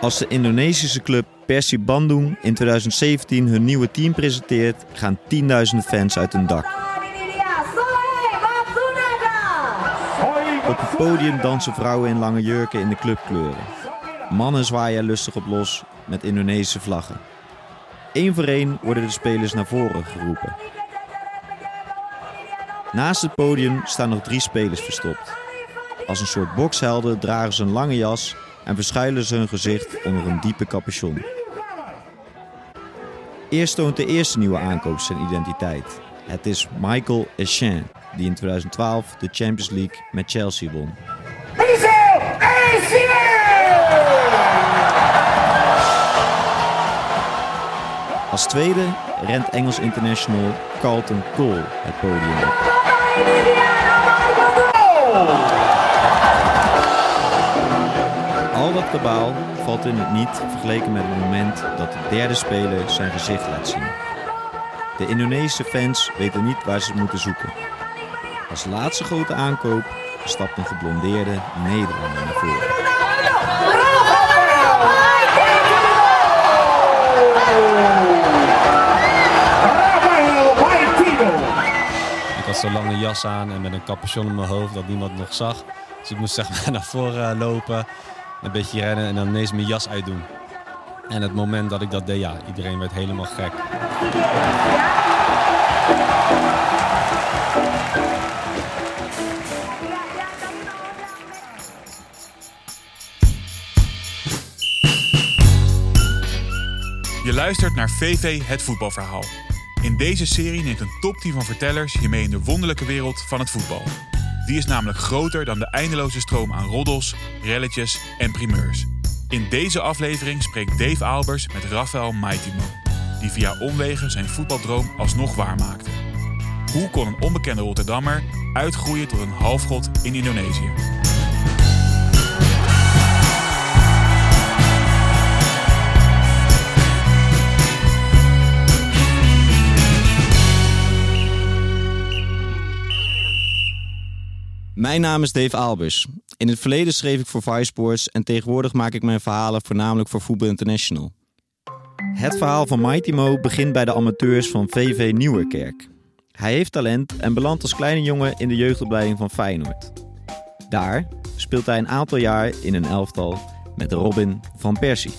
Als de Indonesische club Persib Bandung in 2017 hun nieuwe team presenteert, gaan tienduizenden fans uit hun dak. Op het podium dansen vrouwen in lange jurken in de clubkleuren. Mannen zwaaien lustig op los met Indonesische vlaggen. Eén voor één worden de spelers naar voren geroepen. Naast het podium staan nog drie spelers verstopt. Als een soort bokshelden dragen ze een lange jas en verschuilen ze hun gezicht onder een diepe capuchon. Eerst toont de eerste nieuwe aankoop zijn identiteit. Het is Michael Essien, die in 2012 de Champions League met Chelsea won. Als tweede rent Engels international Carlton Cole het podium op. Al dat kabaal valt in het niet vergeleken met het moment dat de derde speler zijn gezicht laat zien. De Indonesische fans weten niet waar ze moeten zoeken. Als laatste grote aankoop stapt een geblondeerde Nederlander naar voren. Ik had zo'n lange jas aan en met een capuchon op mijn hoofd dat niemand nog zag. Dus ik moest zeg maar naar voren lopen, een beetje rennen en dan ineens mijn jas uitdoen. En het moment dat ik dat deed, ja, iedereen werd helemaal gek. Je luistert naar VV Het Voetbalverhaal. In deze serie neemt een topteam van vertellers je mee in de wonderlijke wereld van het voetbal. Die is namelijk groter dan de eindeloze stroom aan roddels, relletjes en primeurs. In deze aflevering spreekt Dave Albers met Rafael Maitimo, die via omwegen zijn voetbaldroom alsnog waarmaakte. Hoe kon een onbekende Rotterdammer uitgroeien tot een halfgod in Indonesië? Mijn naam is Dave Albers. In het verleden schreef ik voor Vice Sports en tegenwoordig maak ik mijn verhalen voornamelijk voor Voetbal International. Het verhaal van Mighty Mo begint bij de amateurs van VV Nieuwerkerk. Hij heeft talent en belandt als kleine jongen in de jeugdopleiding van Feyenoord. Daar speelt hij een aantal jaar in een elftal met Robin van Persie.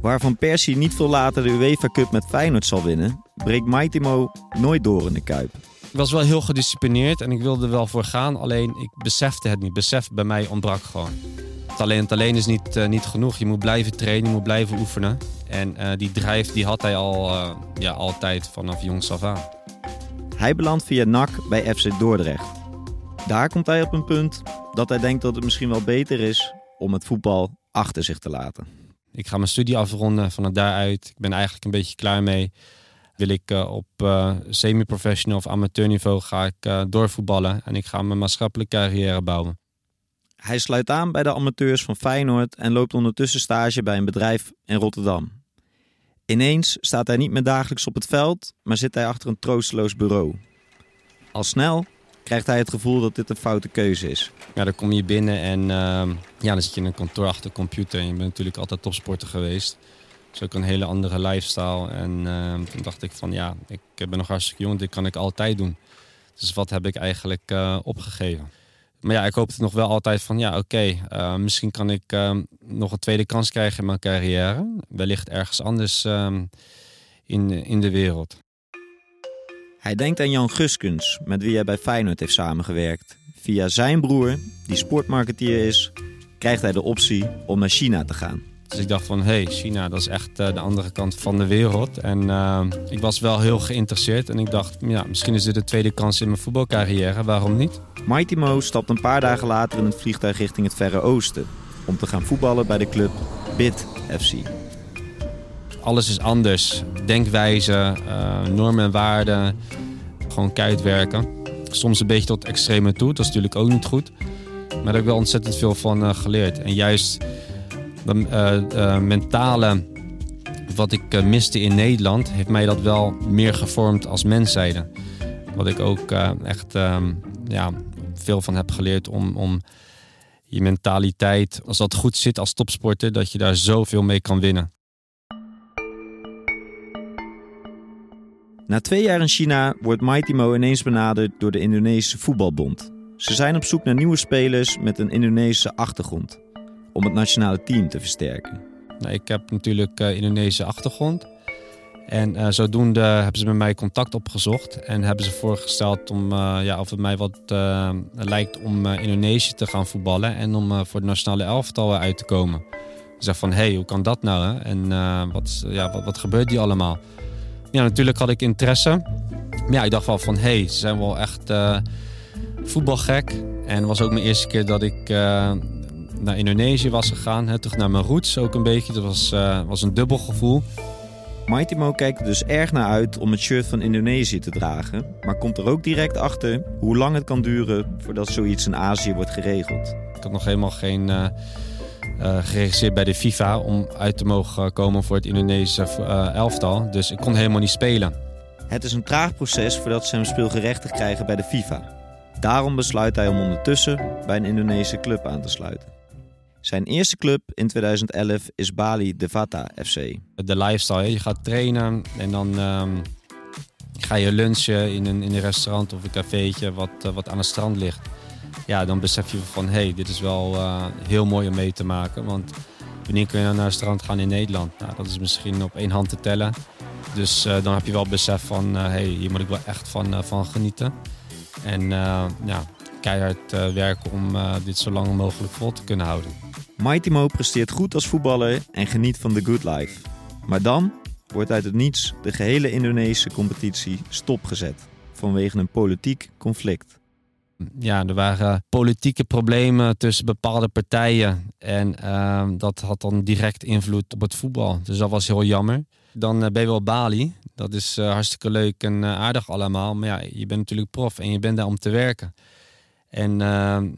Waarvan Persie niet veel later de UEFA Cup met Feyenoord zal winnen, breekt Mighty Mo nooit door in de Kuip. Ik was wel heel gedisciplineerd en ik wilde er wel voor gaan, alleen ik besefte het niet. Besef bij mij ontbrak gewoon. Talent alleen is niet, eh, niet genoeg. Je moet blijven trainen, je moet blijven oefenen. En eh, die drijf die had hij al eh, ja, altijd vanaf jongs af aan. Hij belandt via NAC bij FC Dordrecht. Daar komt hij op een punt dat hij denkt dat het misschien wel beter is om het voetbal achter zich te laten. Ik ga mijn studie afronden van het daaruit. Ik ben eigenlijk een beetje klaar mee. Wil ik eh, op eh, semi-professional of amateurniveau ga ik eh, doorvoetballen en ik ga mijn maatschappelijke carrière bouwen. Hij sluit aan bij de amateurs van Feyenoord en loopt ondertussen stage bij een bedrijf in Rotterdam. Ineens staat hij niet meer dagelijks op het veld, maar zit hij achter een troosteloos bureau. Al snel krijgt hij het gevoel dat dit een foute keuze is. Ja, dan kom je binnen en ehm, ja, dan zit je in een kantoor achter de computer. En je bent natuurlijk altijd topsporter geweest. Is ook een hele andere lifestyle. En ehm, toen dacht ik van ja, ik ben nog hartstikke jong, dit kan ik altijd doen. Dus wat heb ik eigenlijk eh, opgegeven? Maar ja, ik hoopte nog wel altijd van ja, oké, eh, misschien kan ik ehm, nog een tweede kans krijgen in mijn carrière. Wellicht ergens anders ehm, in, in de wereld. Hij denkt aan Jan Guskens, met wie hij bij Feyenoord heeft samengewerkt. Via zijn broer, die sportmarketeer is, krijgt hij de optie om naar China te gaan. Dus ik dacht van, hé, hey, China, dat is echt eh, de andere kant van de wereld. En eh, ik was wel heel geïnteresseerd. En ik dacht, ja, misschien is dit de tweede kans in mijn voetbalcarrière. Waarom niet? Mighty Mo stapt een paar dagen later in het vliegtuig richting het Verre Oosten. Om te gaan voetballen bij de club BIT FC. Alles is anders. Denkwijze, uh, normen en waarden. Gewoon keihard werken. Soms een beetje tot extreme toe. Dat is natuurlijk ook niet goed. Maar daar heb ik wel ontzettend veel van geleerd. En juist dat uh, mentale wat ik uh, miste in Nederland, heeft mij dat wel meer gevormd als mens zijde. Wat ik ook echt ja, veel van heb geleerd om, om je mentaliteit, als dat goed zit als topsporter, dat je daar zoveel mee kan winnen. Na twee jaar in China wordt Mighty Mo ineens benaderd door de Indonesische voetbalbond. Ze zijn op zoek naar nieuwe spelers met een Indonesische achtergrond om het nationale team te versterken. Nou, ik heb natuurlijk uh, Indonesische achtergrond. En uh, zodoende hebben ze met mij contact opgezocht en hebben ze voorgesteld om, uh, ja, of het mij wat lijkt om Indonesië te gaan voetballen en om voor het nationale elftal uit te komen. Ik zeg van, hé, hey, hoe kan dat nou? Hè? En wat, ja, wat, wat gebeurt hier allemaal? Ja, natuurlijk had ik interesse. Maar ja, ik dacht wel van, hé, hey, ze zijn wel echt voetbalgek. En het was ook mijn eerste keer dat ik naar Indonesië was gegaan. Hè, terug naar mijn roots ook een beetje. Dat was, uh, was een dubbel gevoel. Mighty Mo kijkt er dus erg naar uit om het shirt van Indonesië te dragen. Maar komt er ook direct achter hoe lang het kan duren voordat zoiets in Azië wordt geregeld. Ik had nog helemaal geen uh, uh, geregistreerd bij de FIFA om uit te mogen komen voor het Indonesische elftal. Dus ik kon helemaal niet spelen. Het is een traag proces voordat ze hem speelgerechtig krijgen bij de FIFA. Daarom besluit hij om ondertussen bij een Indonesische club aan te sluiten. Zijn eerste club in 2011 is Bali Devata FC. De lifestyle, je gaat trainen en dan um, ga je lunchen in een, in een restaurant of een cafeetje wat, uh, wat aan het strand ligt. Ja, dan besef je van hé, hey, dit is wel uh, heel mooi om mee te maken. Want wanneer kun je nou naar het strand gaan in Nederland? Nou, dat is misschien op één hand te tellen. Dus uh, dan heb je wel besef van hé, hey, hier moet ik wel echt van, van genieten. En ja, keihard werken om dit zo lang mogelijk vol te kunnen houden. Mighty presteert goed als voetballer en geniet van de good life. Maar dan wordt uit het niets de gehele Indonesische competitie stopgezet vanwege een politiek conflict. Ja, er waren politieke problemen tussen bepaalde partijen en uh, dat had dan direct invloed op het voetbal. Dus dat was heel jammer. Dan uh, ben je wel Bali. Dat is uh, hartstikke leuk en eh, aardig allemaal. Maar ja, je bent natuurlijk prof en je bent daar om te werken. En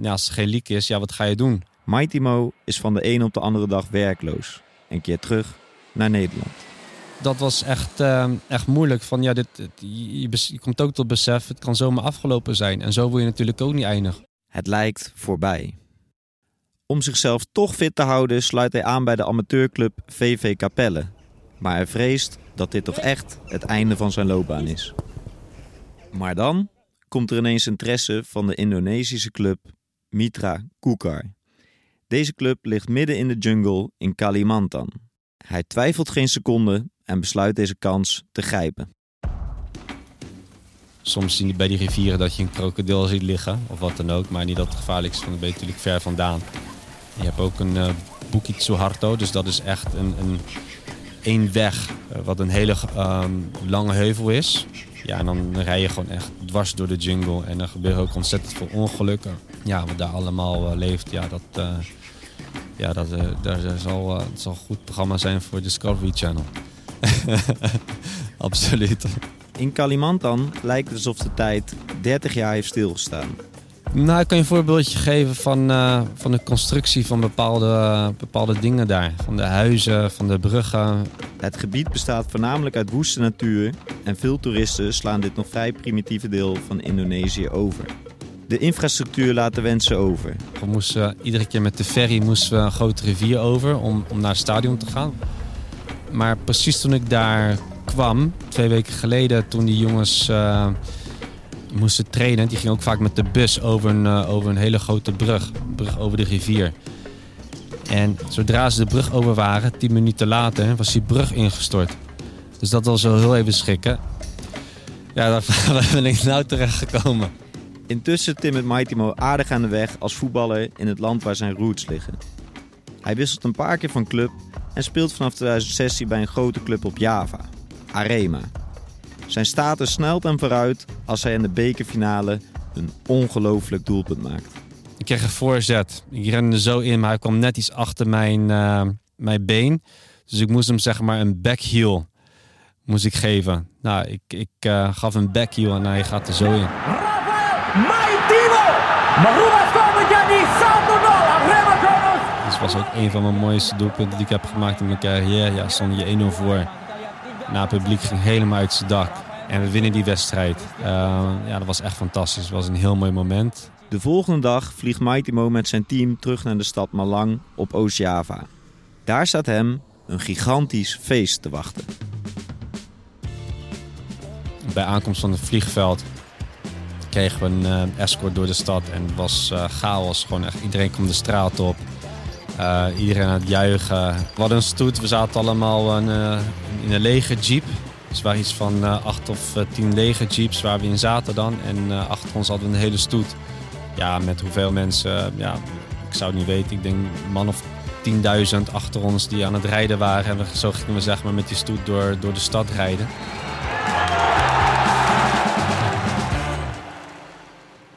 ja, als er geen leak is, ja, wat ga je doen? Mighty Mo is van de ene op de andere dag werkloos en keert terug naar Nederland. Dat was echt, uh, echt moeilijk. Van, ja, dit, je, je, komt ook tot besef, het kan zomaar afgelopen zijn. En zo wil je natuurlijk ook niet eindigen. Het lijkt voorbij. Om zichzelf toch fit te houden sluit hij aan bij de amateurclub VV Capelle. Maar hij vreest dat dit toch echt het einde van zijn loopbaan is. Maar dan komt er ineens interesse van de Indonesische club Mitra Kukar. Deze club ligt midden in de jungle in Kalimantan. Hij twijfelt geen seconde en besluit deze kans te grijpen. Soms zie je bij die rivieren dat je een krokodil ziet liggen of wat dan ook, maar niet dat het gevaarlijk is, want dan ben je natuurlijk ver vandaan. je hebt ook een uh, Bukit Suharto, dus dat is echt een, een weg, uh, wat een hele uh, lange heuvel is. Ja, en dan rij je gewoon echt dwars door de jungle en er gebeuren ook ontzettend veel ongelukken. Ja, wat daar allemaal uh, leeft, ja, dat, ja, dat, daar zal, het zal een goed programma zijn voor Discovery Channel. Absoluut. In Kalimantan lijkt het alsof de tijd 30 jaar heeft stilgestaan. Nou, ik kan je een voorbeeldje geven van, uh, van de constructie van bepaalde, bepaalde dingen daar. Van de huizen, van de bruggen. Het gebied bestaat voornamelijk uit woeste natuur en veel toeristen slaan dit nog vrij primitieve deel van Indonesië over. De infrastructuur laat de wensen over. We moesten iedere keer met de ferry moesten we een grote rivier over om, om naar het stadion te gaan. Maar precies toen ik daar kwam, twee weken geleden, toen die jongens uh, moesten trainen, die gingen ook vaak met de bus over een, uh, over een hele grote brug, brug over de rivier. En zodra ze de brug over waren, tien minuten later, was die brug ingestort. Dus dat was wel heel even schrikken. Ja, daar ben ik nou terecht gekomen. Intussen timmert Mighty Mo aardig aan de weg als voetballer in het land waar zijn roots liggen. Hij wisselt een paar keer van club en speelt vanaf 2016 bij een grote club op Java, Arema. Zijn status snelt hem vooruit als hij in de bekerfinale een ongelooflijk doelpunt maakt. Ik kreeg een voorzet. Ik rende zo in, maar hij kwam net iets achter mijn, uh, mijn been. Dus ik moest hem zeg maar een backheel moest ik geven. Nou, ik, ik uh, gaf een backheel en hij gaat er zo in. Maitimo merubah skor menjadi 1-0 Arema Kronos. Dit was ook een van mijn mooiste doelpunten die ik heb gemaakt in mijn carrière. Ja, stond je 1-0 voor. Na het publiek ging helemaal uit zijn dak. En we winnen die wedstrijd. Uh, ja, dat was echt fantastisch. Het was een heel mooi moment. De volgende dag vliegt Mighty Mo met zijn team terug naar de stad Malang op Oost-Java. Daar staat hem een gigantisch feest te wachten. Bij aankomst van het vliegveld kregen we een uh, escort door de stad en het was uh, chaos. Gewoon echt, iedereen kwam de straat op. Uh, iedereen aan het juichen. Hadden een stoet, we zaten allemaal een, in een lege jeep. Dus waren iets van acht of tien lege jeeps waar we in zaten dan. En achter ons hadden we een hele stoet. Ja, met hoeveel mensen, ja, ik zou het niet weten. Ik denk man of 10.000 achter ons die aan het rijden waren. En zo gingen we zeg maar, met die stoet door, door de stad rijden.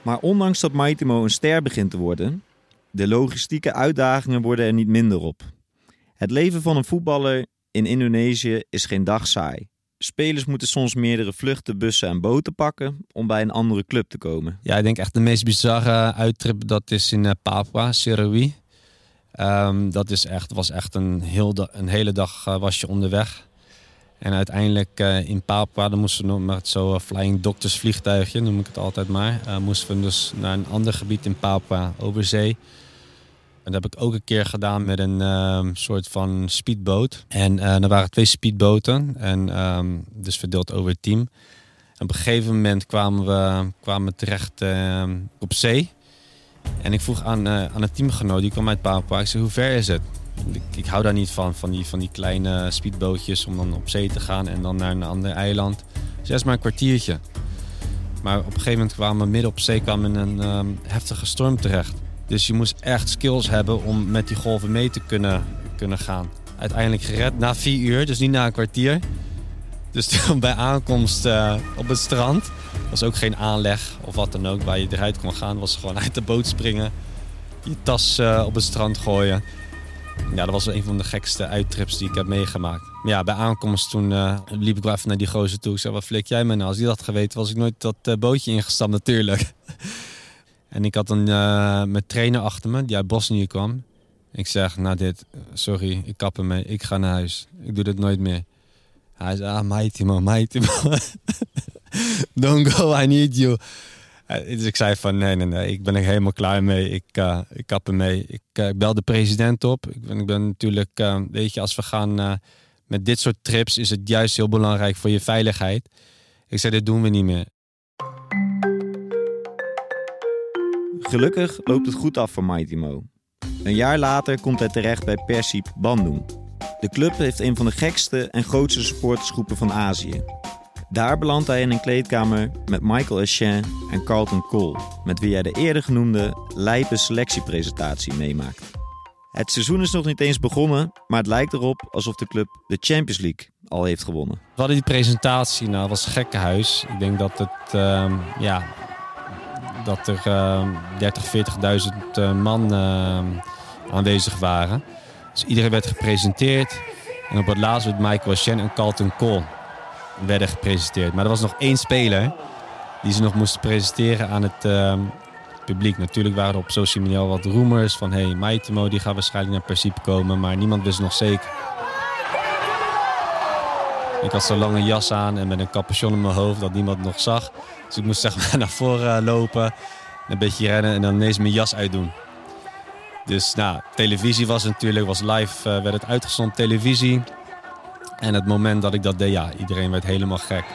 Maar ondanks dat Maitimo een ster begint te worden, de logistieke uitdagingen worden er niet minder op. Het leven van een voetballer in Indonesië is geen dag saai. Spelers moeten soms meerdere vluchten, bussen en boten pakken om bij een andere club te komen. Ja, ik denk echt de meest bizarre uittrip dat is in uh, Papua, Sirawi. Um, dat is echt, was echt een, heel een hele dag uh, was je onderweg. En uiteindelijk uh, in Papua, dan moesten we met zo'n flying doctors vliegtuigje, noem ik het altijd maar. Uh, moesten we dus naar een ander gebied in Papua, over zee. En dat heb ik ook een keer gedaan met een um, soort van speedboot. En uh, er waren twee speedboten, en, um, dus verdeeld over het team. En op een gegeven moment kwamen we, kwamen terecht op zee. En ik vroeg aan, aan een teamgenoot, die kwam uit Papua, ik zei, hoe ver is het? Ik, hou daar niet van, van die, van die kleine speedbootjes om dan op zee te gaan en dan naar een ander eiland. Zes maar een kwartiertje. Maar op een gegeven moment kwamen we midden op zee kwamen in een um, heftige storm terecht. Dus je moest echt skills hebben om met die golven mee te kunnen, kunnen gaan. Uiteindelijk gered na vier uur, dus niet na een kwartier. Dus bij aankomst uh, op het strand was ook geen aanleg of wat dan ook waar je eruit kon gaan. was gewoon uit de boot springen, je tas uh, op het strand gooien. Ja, dat was een van de gekste uittrips die ik heb meegemaakt. Ja, bij aankomst toen uh, liep ik wel even naar die gozer toe. Ik zei, wat flik jij me nou? Als die dat geweten was ik nooit dat uh, bootje ingestapt natuurlijk. en ik had een uh, mijn trainer achter me, die uit Bosnië kwam. Ik zeg, nou dit, sorry, ik kap ermee. Ik ga naar huis. Ik doe dit nooit meer. Hij zei, ah, mighty man, mighty man. Don't go, I need you. Dus ik zei van nee, nee, nee, ik ben er helemaal klaar mee. Ik, uh, ik kap ermee. Ik, uh, ik bel de president op. Ik ben, ik ben natuurlijk, weet je, als we gaan met dit soort trips is het juist heel belangrijk voor je veiligheid. Ik zei, dit doen we niet meer. Gelukkig loopt het goed af voor Mighty Mo. Een jaar later komt hij terecht bij Persib Bandung. De club heeft een van de gekste en grootste supportersgroepen van Azië. Daar belandt hij in een kleedkamer met Michael Essien en Carlton Cole, met wie hij de eerder genoemde lijpe selectiepresentatie meemaakt. Het seizoen is nog niet eens begonnen, maar het lijkt erop alsof de club de Champions League al heeft gewonnen. We hadden die presentatie, nou dat was gekkenhuis. Ik denk dat het, uh, ja, dat er uh, 30, 40.000 man uh, aanwezig waren. Dus iedereen werd gepresenteerd. En op het laatst werd Michael Essien en Carlton Cole werden gepresenteerd. Maar er was nog één speler die ze nog moesten presenteren aan het uh, publiek. Natuurlijk waren er op social media wat rumors van... hey, Maitimo die gaat waarschijnlijk naar Persip komen, maar niemand wist nog zeker. Ik had zo'n lange jas aan en met een capuchon op mijn hoofd dat niemand nog zag. Dus ik moest zeg maar naar voren lopen, een beetje rennen en dan ineens mijn jas uitdoen. Dus nou, televisie was natuurlijk, was live, uh, werd het uitgezonden televisie. En het moment dat ik dat deed, ja, iedereen werd helemaal gek.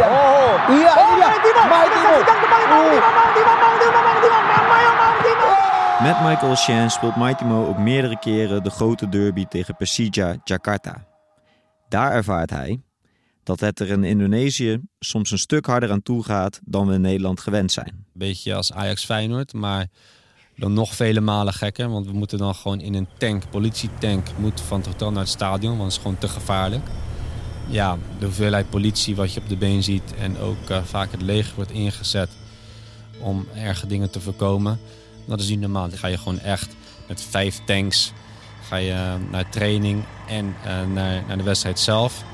Oh, iya oh. Met Michael Shen speelt Maitimo ook meerdere keren de grote derby tegen Persija Jakarta. Daar ervaart hij dat het er in Indonesië soms een stuk harder aan toe gaat dan we in Nederland gewend zijn. Beetje als Ajax Feyenoord, maar dan nog vele malen gekker. Want we moeten dan gewoon in een tank, politietank, moet van het hotel naar het stadion. Want het is gewoon te gevaarlijk. Ja, de hoeveelheid politie wat je op de been ziet. En ook uh, vaak het leger wordt ingezet om erge dingen te voorkomen. Dat is niet normaal. Dan ga je gewoon echt met vijf tanks ga je naar training en uh, naar, naar de wedstrijd zelf.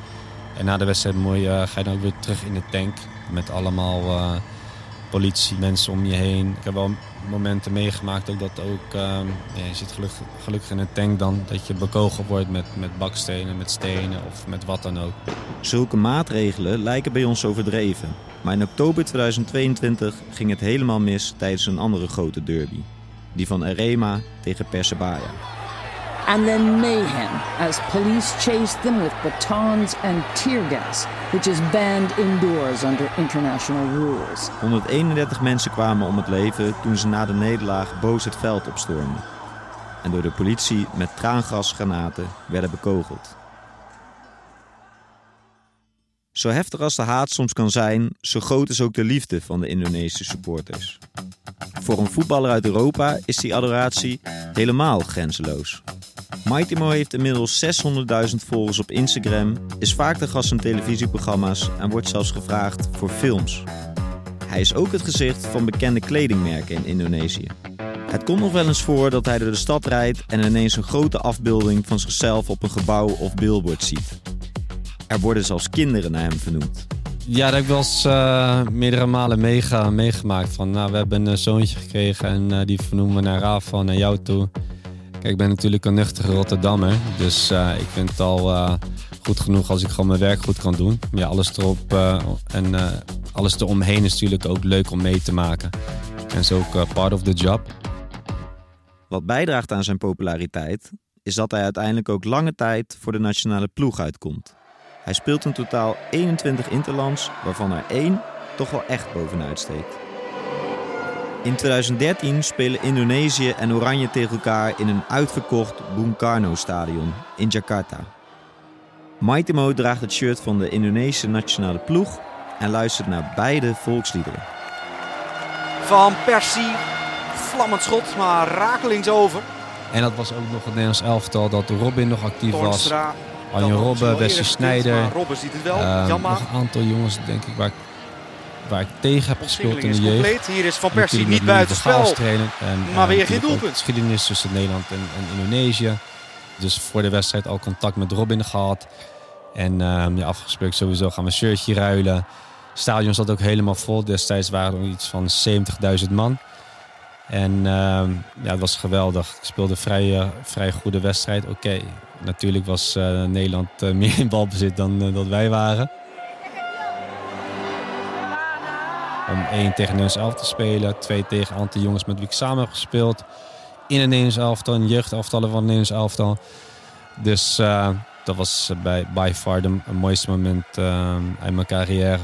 En na de wedstrijd mooi, ga je dan weer terug in de tank met allemaal politie, mensen om je heen. Ik heb wel momenten meegemaakt ook dat ook, ehm, ja, je zit gelukkig, gelukkig in een tank dan, dat je bekogeld wordt met, met bakstenen, met stenen of met wat dan ook. Zulke maatregelen lijken bij ons overdreven. Maar in oktober 2022 ging het helemaal mis tijdens een andere grote derby. Die van Arema tegen Persebaya. and then mayhem as police chased them with batons and tear gas, which is banned indoors under international rules. 131 mensen kwamen om het leven toen ze na de nederlaag boos het veld opstormden. En door de politie met traangasgranaten werden bekogeld. Zo heftig als de haat soms kan zijn, zo groot is ook de liefde van de Indonesische supporters. Voor een voetballer uit Europa is die adoratie helemaal grenzeloos. Maitimo heeft inmiddels 600.000 volgers op Instagram, is vaak de gast in televisieprogramma's en wordt zelfs gevraagd voor films. Hij is ook het gezicht van bekende kledingmerken in Indonesië. Het komt nog wel eens voor dat hij door de stad rijdt en ineens een grote afbeelding van zichzelf op een gebouw of billboard ziet. Er worden zelfs kinderen naar hem vernoemd. Ja, dat heb ik wel eens uh, meerdere malen meegemaakt. Van, nou, we hebben een zoontje gekregen en uh, die vernoemen we naar Rafa, naar jou toe. Ik ben natuurlijk een nuchtere Rotterdammer. Dus uh, ik vind het al goed genoeg als ik gewoon mijn werk goed kan doen. Ja, alles erop en alles eromheen is natuurlijk ook leuk om mee te maken. En is ook part of the job. Wat bijdraagt aan zijn populariteit is dat hij uiteindelijk ook lange tijd voor de nationale ploeg uitkomt. Hij speelt in totaal 21 interlands, waarvan er één toch wel echt bovenuit steekt. In 2013 spelen Indonesië en Oranje tegen elkaar in een uitverkocht Bung Karno stadion in Jakarta. Maitimo draagt het shirt van de Indonesische nationale ploeg en luistert naar beide volksliederen. Van Persie, vlammend schot, maar rakelings over. En dat was ook nog het Nederlands elftal dat Robin nog actief was. Arjen Robben, Wesley Snijder. Robben ziet het wel. Uh, Jammer. nog een aantal jongens, denk ik, waar ik, waar ik tegen heb gespeeld in de jeugd. Compleet. Hier is Van Persie niet buiten spel. Trainen, en, maar weer uh, geen doelpunt. Geschiedenis tussen Nederland en, en, Indonesië. Dus voor de wedstrijd al contact met Robin gehad. En um, ja, afgesproken sowieso gaan we een shirtje ruilen. Het stadion zat ook helemaal vol. Destijds waren er iets van 70.000 man. En uh, ja, het was geweldig. Ik speelde vrij, uh, vrij goede wedstrijd. Oké, okay. natuurlijk was uh, Nederland meer in balbezit dan dat wij waren. Om één tegen Nederlands elf te spelen. Twee tegen een aantal jongens met wie ik samen heb gespeeld. In een Nederlands elftal, een jeugdaftallen van een Nederlands. Dus dat was bij by far de mooiste moment uit mijn carrière.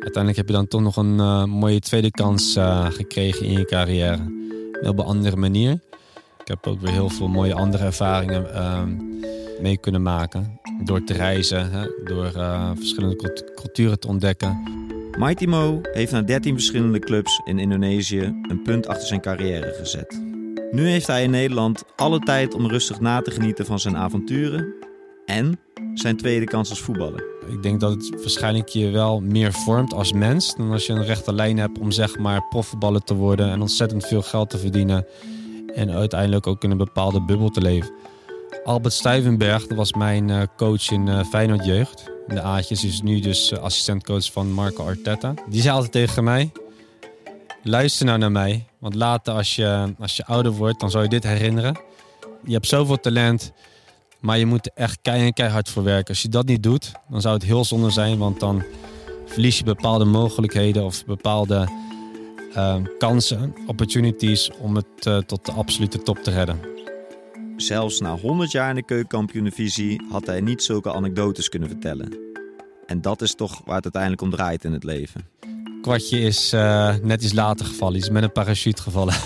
Uiteindelijk heb je dan toch nog een uh, mooie tweede kans gekregen in je carrière. Op een andere manier. Ik heb ook weer heel veel mooie andere ervaringen mee kunnen maken. Door te reizen, hè, door uh, verschillende culturen te ontdekken. Mighty Mo heeft na 13 verschillende clubs in Indonesië een punt achter zijn carrière gezet. Nu heeft hij in Nederland alle tijd om rustig na te genieten van zijn avonturen en zijn tweede kans als voetballer. Ik denk dat het waarschijnlijk je wel meer vormt als mens dan als je een rechte lijn hebt om zeg maar profvoetballer te worden en ontzettend veel geld te verdienen en uiteindelijk ook in een bepaalde bubbel te leven. Albert Stuyvenberg, dat was mijn coach in uh, Feyenoord Jeugd. De Aatjes is nu dus uh, assistentcoach van Marco Arteta. Die zei altijd tegen mij, luister nou naar mij. Want later als je, als je ouder wordt, dan zal je dit herinneren. Je hebt zoveel talent, maar je moet er echt keihard, keihard voor werken. Als je dat niet doet, dan zou het heel zonde zijn. Want dan verlies je bepaalde mogelijkheden of bepaalde kansen, opportunities om het tot de absolute top te redden. Zelfs na 100 jaar in de keukenkampioen-divisie had hij niet zulke anekdotes kunnen vertellen. En dat is toch waar het uiteindelijk om draait in het leven. Kwartje is uh, net iets later gevallen, is met een parachute gevallen.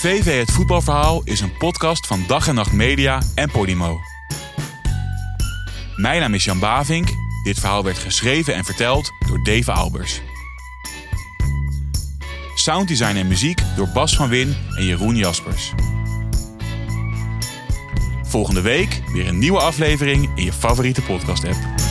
VV Het Voetbalverhaal is een podcast van Dag en Nacht Media en Podimo. Mijn naam is Jan Bavink. Dit verhaal werd geschreven en verteld door Dave Albers. Sounddesign en muziek door Bas van Win en Jeroen Jaspers. Volgende week weer een nieuwe aflevering in je favoriete podcast-app.